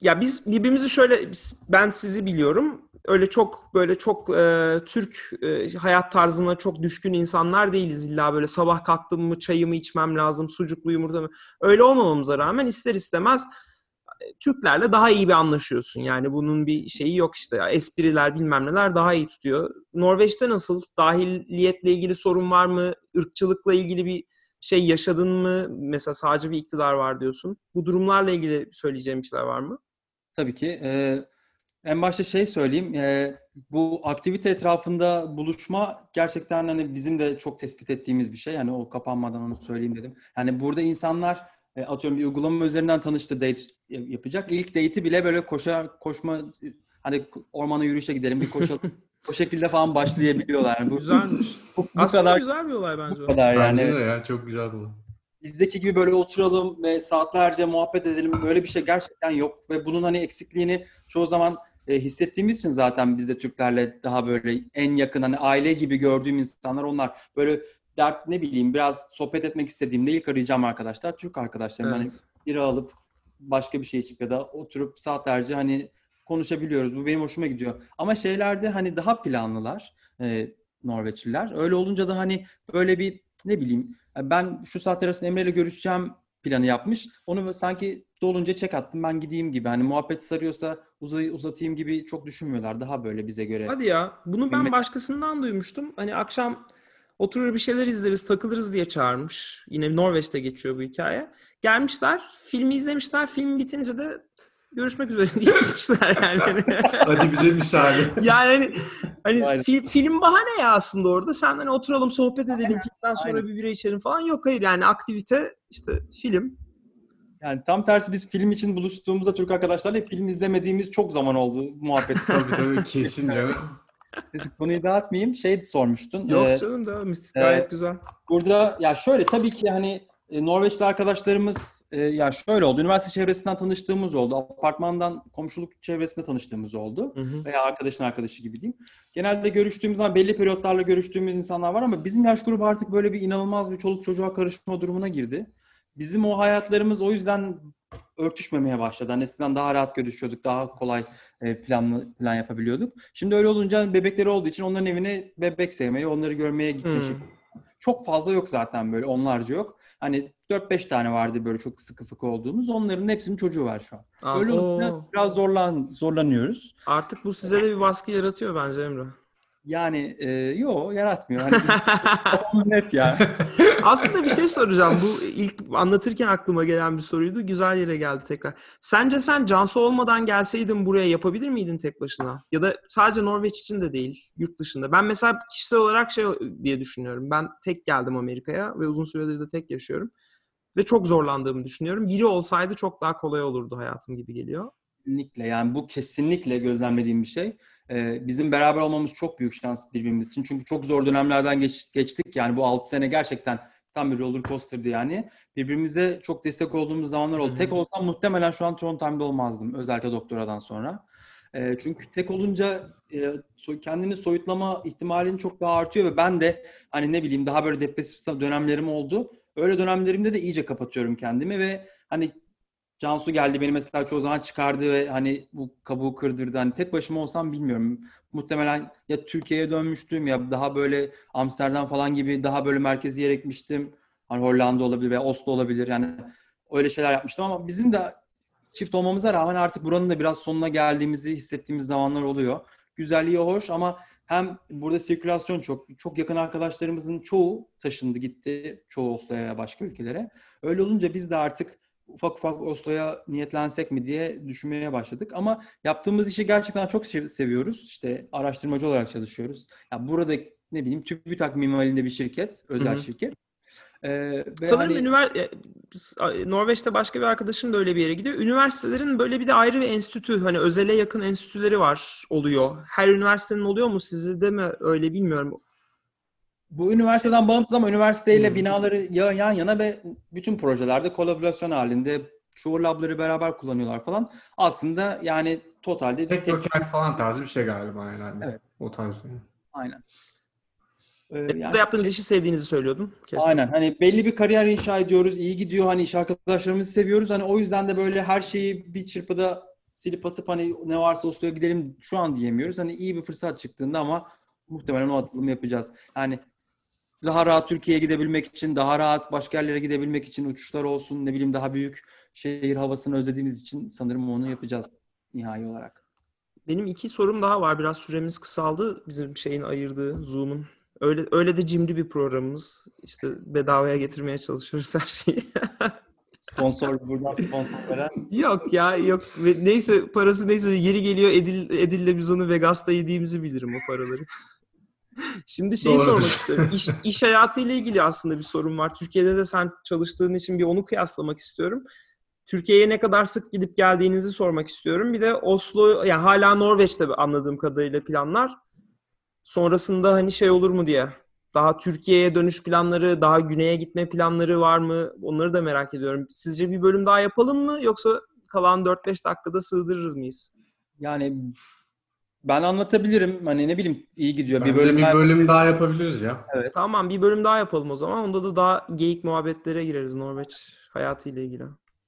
ya biz birbirimizi şöyle ben sizi biliyorum. Öyle çok böyle çok e, Türk e, hayat tarzına çok düşkün insanlar değiliz. İlla böyle sabah kalktım mı çayımı içmem lazım, sucuklu yumurta mı? Öyle olmamamıza rağmen ister istemez e, Türklerle daha iyi bir anlaşıyorsun. Yani bunun bir şeyi yok işte. Ya, espriler bilmem neler daha iyi tutuyor. Norveç'te nasıl? Dahiliyetle ilgili sorun var mı? Irkçılıkla ilgili bir şey yaşadın mı? Mesela sadece bir iktidar var diyorsun. Bu durumlarla ilgili söyleyeceğim şeyler var mı? Tabii ki. Ee, en başta şey söyleyeyim. ee, bu aktivite etrafında buluşma gerçekten hani bizim de çok tespit ettiğimiz bir şey. Yani o kapanmadan onu söyleyeyim dedim. Yani burada insanlar e, atıyorum bir uygulama üzerinden tanıştı date yapacak. İlk date'i bile böyle koşa koşma hani ormana yürüyüşe gidelim bir koşalım. o şekilde falan başlayabiliyorlar. Yani bu, Güzelmiş. bu, bu Aslında kadar güzel bir olay bence. bu o. kadar yani. Bence de ya çok güzel bu. bizdeki gibi böyle oturalım ve saatlerce muhabbet edelim böyle bir şey gerçekten yok ve bunun hani eksikliğini çoğu zaman e, hissettiğimiz için zaten biz de Türklerle daha böyle en yakın hani aile gibi gördüğüm insanlar onlar böyle dert ne bileyim biraz sohbet etmek istediğimde ilk arayacağım arkadaşlar Türk arkadaşlarım hani Evet. biri alıp başka bir şey içip ya da oturup saatlerce hani konuşabiliyoruz. Bu benim hoşuma gidiyor. Ama şeylerde hani daha planlılar e, Norveçliler. Öyle olunca da hani böyle bir ne bileyim ben şu saatler arasında Emre ile görüşeceğim planı yapmış. Onu sanki dolunca çek attım ben gideyim gibi. Hani muhabbet sarıyorsa uzay, uzatayım gibi çok düşünmüyorlar. Daha böyle bize göre. Hadi ya. Bunu ben başkasından duymuştum. Hani akşam oturur bir şeyler izleriz, takılırız diye çağırmış. Yine Norveç'te geçiyor bu hikaye. Gelmişler, filmi izlemişler. Film bitince de görüşmek üzere diye gitmişler yani. Hadi bize müsaade. yani hani, hani Aynen. fi- film bahane ya aslında orada. Sen hani oturalım sohbet edelim, filmden sonra aynen. bir bira içelim falan. Yok hayır yani aktivite işte film. Yani tam tersi biz film için buluştuğumuzda Türk arkadaşlarla film izlemediğimiz çok zaman oldu muhabbet. tabii tabii kesin canım. Neyse, Konuyu dağıtmayayım. Şey sormuştun. Yok Ee, canım devam et. Gayet e, güzel. Burada ya şöyle tabii ki hani e, Norveçli arkadaşlarımız e, ya şöyle oldu. Üniversite çevresinden tanıştığımız oldu. Apartmandan komşuluk çevresinde tanıştığımız oldu. Hı hı. Veya arkadaşın arkadaşı gibi diyeyim. Genelde görüştüğümüz zaman belli periyotlarla görüştüğümüz insanlar var ama bizim yaş grubu artık böyle bir inanılmaz bir çoluk çocuğa karışma durumuna girdi. Bizim o hayatlarımız o yüzden örtüşmemeye başladı. Hani eskiden daha rahat görüşüyorduk, daha kolay e, planlı plan yapabiliyorduk. Şimdi öyle olunca bebekleri olduğu için onların evine bebek sevmeyi, onları görmeye gitme Hmm. Çok fazla yok zaten böyle onlarca yok. Hani 4-5 tane vardı böyle çok sıkı fıkı olduğumuz. Onların hepsinin çocuğu var şu an. Aa, Öyle olunca biraz zorlan zorlanıyoruz. Artık bu size de bir baskı yaratıyor bence Emre. Yani e, yo yaratmıyor. Hani biz net ya. Aslında bir şey soracağım. Bu ilk anlatırken aklıma gelen bir soruydu. Güzel yere geldi tekrar. Sence sen Cansu olmadan gelseydin buraya yapabilir miydin tek başına? Ya da sadece Norveç için de değil, yurt dışında. Ben mesela kişisel olarak şey diye düşünüyorum. Ben tek geldim Amerika'ya ve uzun süredir de tek yaşıyorum. Ve çok zorlandığımı düşünüyorum. Biri olsaydı çok daha kolay olurdu hayatım gibi geliyor. Kesinlikle yani bu kesinlikle gözlemlediğim bir şey. Ee, bizim beraber olmamız çok büyük şans birbirimiz için. Çünkü çok zor dönemlerden geç- geçtik. Yani bu 6 sene gerçekten tam bir roller coaster'dı yani. Birbirimize çok destek olduğumuz zamanlar oldu. Hı hı. Tek olsam muhtemelen şu an Trondheim'de olmazdım. Özellikle doktoradan sonra. Ee, çünkü tek olunca e, kendini soyutlama ihtimalin çok daha artıyor ve ben de hani ne bileyim daha böyle depresif dönemlerim oldu. Öyle dönemlerimde de iyice kapatıyorum kendimi ve hani Cansu geldi beni mesela çoğu zaman çıkardı ve hani bu kabuğu kırdırdı. Hani tek başıma olsam bilmiyorum. Muhtemelen ya Türkiye'ye dönmüştüm ya daha böyle Amsterdam falan gibi daha böyle merkezi yere gitmiştim. Hani Hollanda olabilir veya Oslo olabilir. Yani öyle şeyler yapmıştım ama bizim de çift olmamıza rağmen artık buranın da biraz sonuna geldiğimizi hissettiğimiz zamanlar oluyor. güzelliği hoş ama hem burada sirkülasyon çok. Çok yakın arkadaşlarımızın çoğu taşındı gitti. Çoğu Oslo'ya başka ülkelere. Öyle olunca biz de artık ufak ufak Oslo'ya niyetlensek mi diye düşünmeye başladık. Ama yaptığımız işi gerçekten çok sev- seviyoruz. İşte araştırmacı olarak çalışıyoruz. Ya burada ne bileyim TÜBİTAK minvalinde bir şirket, özel Hı hı. şirket. Ee, Sanırım hani- ünivers- e, Norveç'te başka bir arkadaşım da öyle bir yere gidiyor. Üniversitelerin böyle bir de ayrı bir enstitü, hani özele yakın enstitüleri var, oluyor. Her üniversitenin oluyor mu? Sizde mi öyle bilmiyorum. Bu üniversiteden bağımsız ama üniversiteyle Hmm. binaları ya- yan yana ve bütün projelerde kolaborasyon halinde çoğu labları beraber kullanıyorlar falan. Aslında yani totalde bir tek falan tarzı bir şey galiba yani. Evet. O tarz. yani. aynen. Ee, Burada yani yaptığınız şey- işi sevdiğinizi söylüyordun. Kestim. Aynen. Hani belli bir kariyer inşa ediyoruz. iyi gidiyor. Hani iş arkadaşlarımızı seviyoruz. Hani o yüzden de böyle her şeyi bir çırpıda silip atıp hani ne varsa Oslo'ya gidelim şu an diyemiyoruz. Hani iyi bir fırsat çıktığında ama muhtemelen o atılımı yapacağız. Yani daha rahat Türkiye'ye gidebilmek için, daha rahat başka yerlere gidebilmek için uçuşlar olsun, ne bileyim daha büyük şehir havasını özlediğimiz için sanırım onu yapacağız nihai olarak. Benim iki sorum daha var. Biraz süremiz kısaldı. Bizim şeyin ayırdığı Zoom'un. Öyle öyle de cimri bir programımız. İşte bedavaya getirmeye çalışıyoruz her şeyi. Sponsor buradan sponsor veren yok ya yok. Neyse parası neyse yeri geliyor Edil Edil'le biz onu Vegas'ta yediğimizi bilirim o paraları. Şimdi şeyi Doğru. sormak istiyorum. İş, iş hayatıyla ilgili aslında bir sorun var. Türkiye'de de sen çalıştığın için bir onu kıyaslamak istiyorum. Türkiye'ye ne kadar sık gidip geldiğinizi sormak istiyorum. Bir de Oslo, yani hala Norveç'te anladığım kadarıyla planlar. Sonrasında hani şey olur mu diye. Daha Türkiye'ye dönüş planları, daha güneye gitme planları var mı? Onları da merak ediyorum. Sizce bir bölüm daha yapalım mı? Yoksa kalan 4-5 dakikada sığdırırız mıyız? yani ben anlatabilirim. Hani ne bileyim iyi gidiyor. Bence bir bölüm bir bölüm daha yapabiliriz ya. Tamam bir bölüm daha yapalım o zaman. Onda da daha geyik muhabbetlere gireriz Norveç hayatıyla ilgili.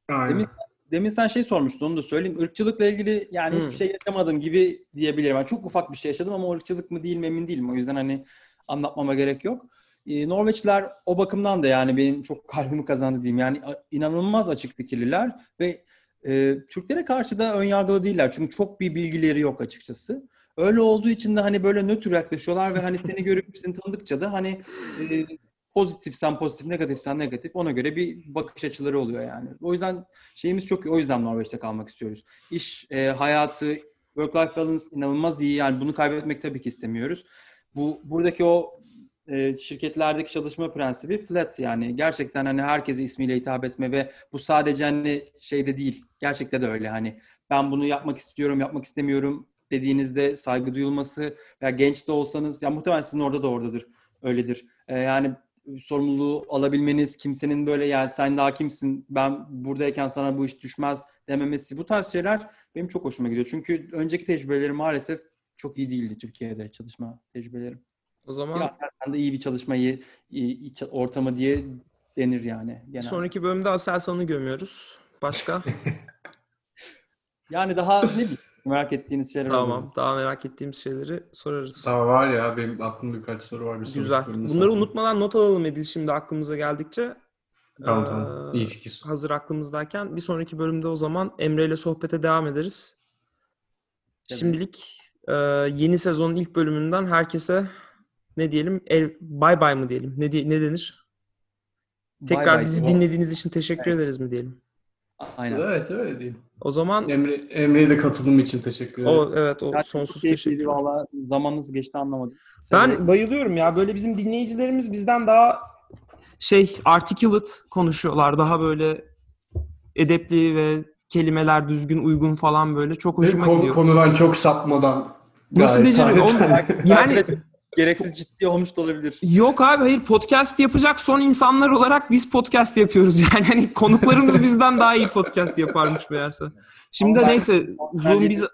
Aynen. Demin, demin sen şey sormuştun onu da söyleyeyim. Irkçılıkla ilgili yani Hmm. hiçbir şey yaşamadım gibi diyebilirim. Yani çok ufak bir şey yaşadım ama o ırkçılık mı değil mi emin değilim. O yüzden hani anlatmama gerek yok. Ee, Norveçliler o bakımdan da yani benim çok kalbimi kazandı diyeyim. Yani inanılmaz açık fikirliler ve e, Türklere karşı da ön yargılı değiller. Çünkü çok bir bilgileri yok açıkçası. Öyle olduğu için de hani böyle nötr yaklaşıyorlar ve hani seni görüp seni tanıdıkça da hani e, pozitifsen pozitif, negatifsen negatif ona göre bir bakış açıları oluyor yani. O yüzden şeyimiz çok iyi. O yüzden Norveç'te kalmak istiyoruz. İş e, hayatı, work-life balance inanılmaz iyi. Yani bunu kaybetmek tabii ki istemiyoruz. Bu buradaki o e, şirketlerdeki çalışma prensibi flat yani gerçekten hani herkese ismiyle hitap etme ve bu sadece hani şeyde değil. Gerçekte de öyle hani ben bunu yapmak istiyorum, yapmak istemiyorum dediğinizde saygı duyulması veya genç de olsanız ya muhtemelen sizin orada da oradadır. Öyledir. E, yani sorumluluğu alabilmeniz, kimsenin böyle yani sen daha kimsin, ben buradayken sana bu iş düşmez dememesi bu tarz şeyler benim çok hoşuma gidiyor. Çünkü önceki tecrübelerim maalesef çok iyi değildi Türkiye'de çalışma tecrübelerim. O zaman Ya sen de iyi bir çalışmayı, iyi, ortamı diye denir yani. bir Genel. sonraki bölümde Aselsan'ı gömüyoruz. Başka? Yani daha ne bileyim merak ettiğiniz şeyler tamam. olur. Daha merak ettiğimiz şeyleri sorarız. Daha var ya benim aklımda birkaç soru var. Bir sonraki Güzel. Bunları sorarım. unutmadan not alalım Edil şimdi aklımıza geldikçe. Tamam Ee, tamam. İyi fikir. Hazır aklımızdayken bir sonraki bölümde o zaman Emre ile sohbete devam ederiz. Evet. Şimdilik e, yeni sezonun ilk bölümünden herkese ne diyelim? El, bye bye mı diyelim? Ne ne denir? Tekrar Bay bay. bizi dinlediğiniz için teşekkür ederiz mi diyelim? Aynen. Evet öyle değil. O zaman Emre, Emre'ye de katılım için teşekkür ederim. o evet o Yani sonsuz teşekkür. Valla zaman nasıl geçti anlamadım. Ben Severek- bayılıyorum ya. Böyle bizim dinleyicilerimiz bizden daha şey articulate konuşuyorlar. Daha böyle edepli ve kelimeler düzgün uygun falan böyle. Çok Ve hoşuma gidiyor. konudan çok sapmadan. Nasıl beceriyor? Oğlum, yani Gereksiz ciddi olmuş da olabilir. Yok abi hayır podcast yapacak son insanlar olarak biz podcast yapıyoruz. Yani hani konuklarımız bizden daha iyi podcast yaparmış meğerse. Şimdi Ama neyse Zoom bizi...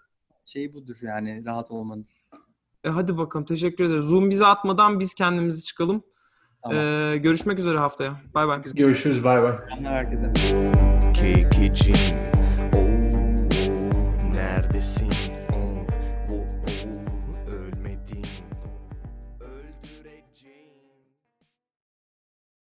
Şey budur yani rahat olmanız. E hadi bakalım teşekkür ederiz. Zoom bizi atmadan biz kendimizi çıkalım. Tamam. Ee, görüşmek üzere haftaya. Bay bay. Görüşürüz bay bay. Herkese. Oh, neredesin?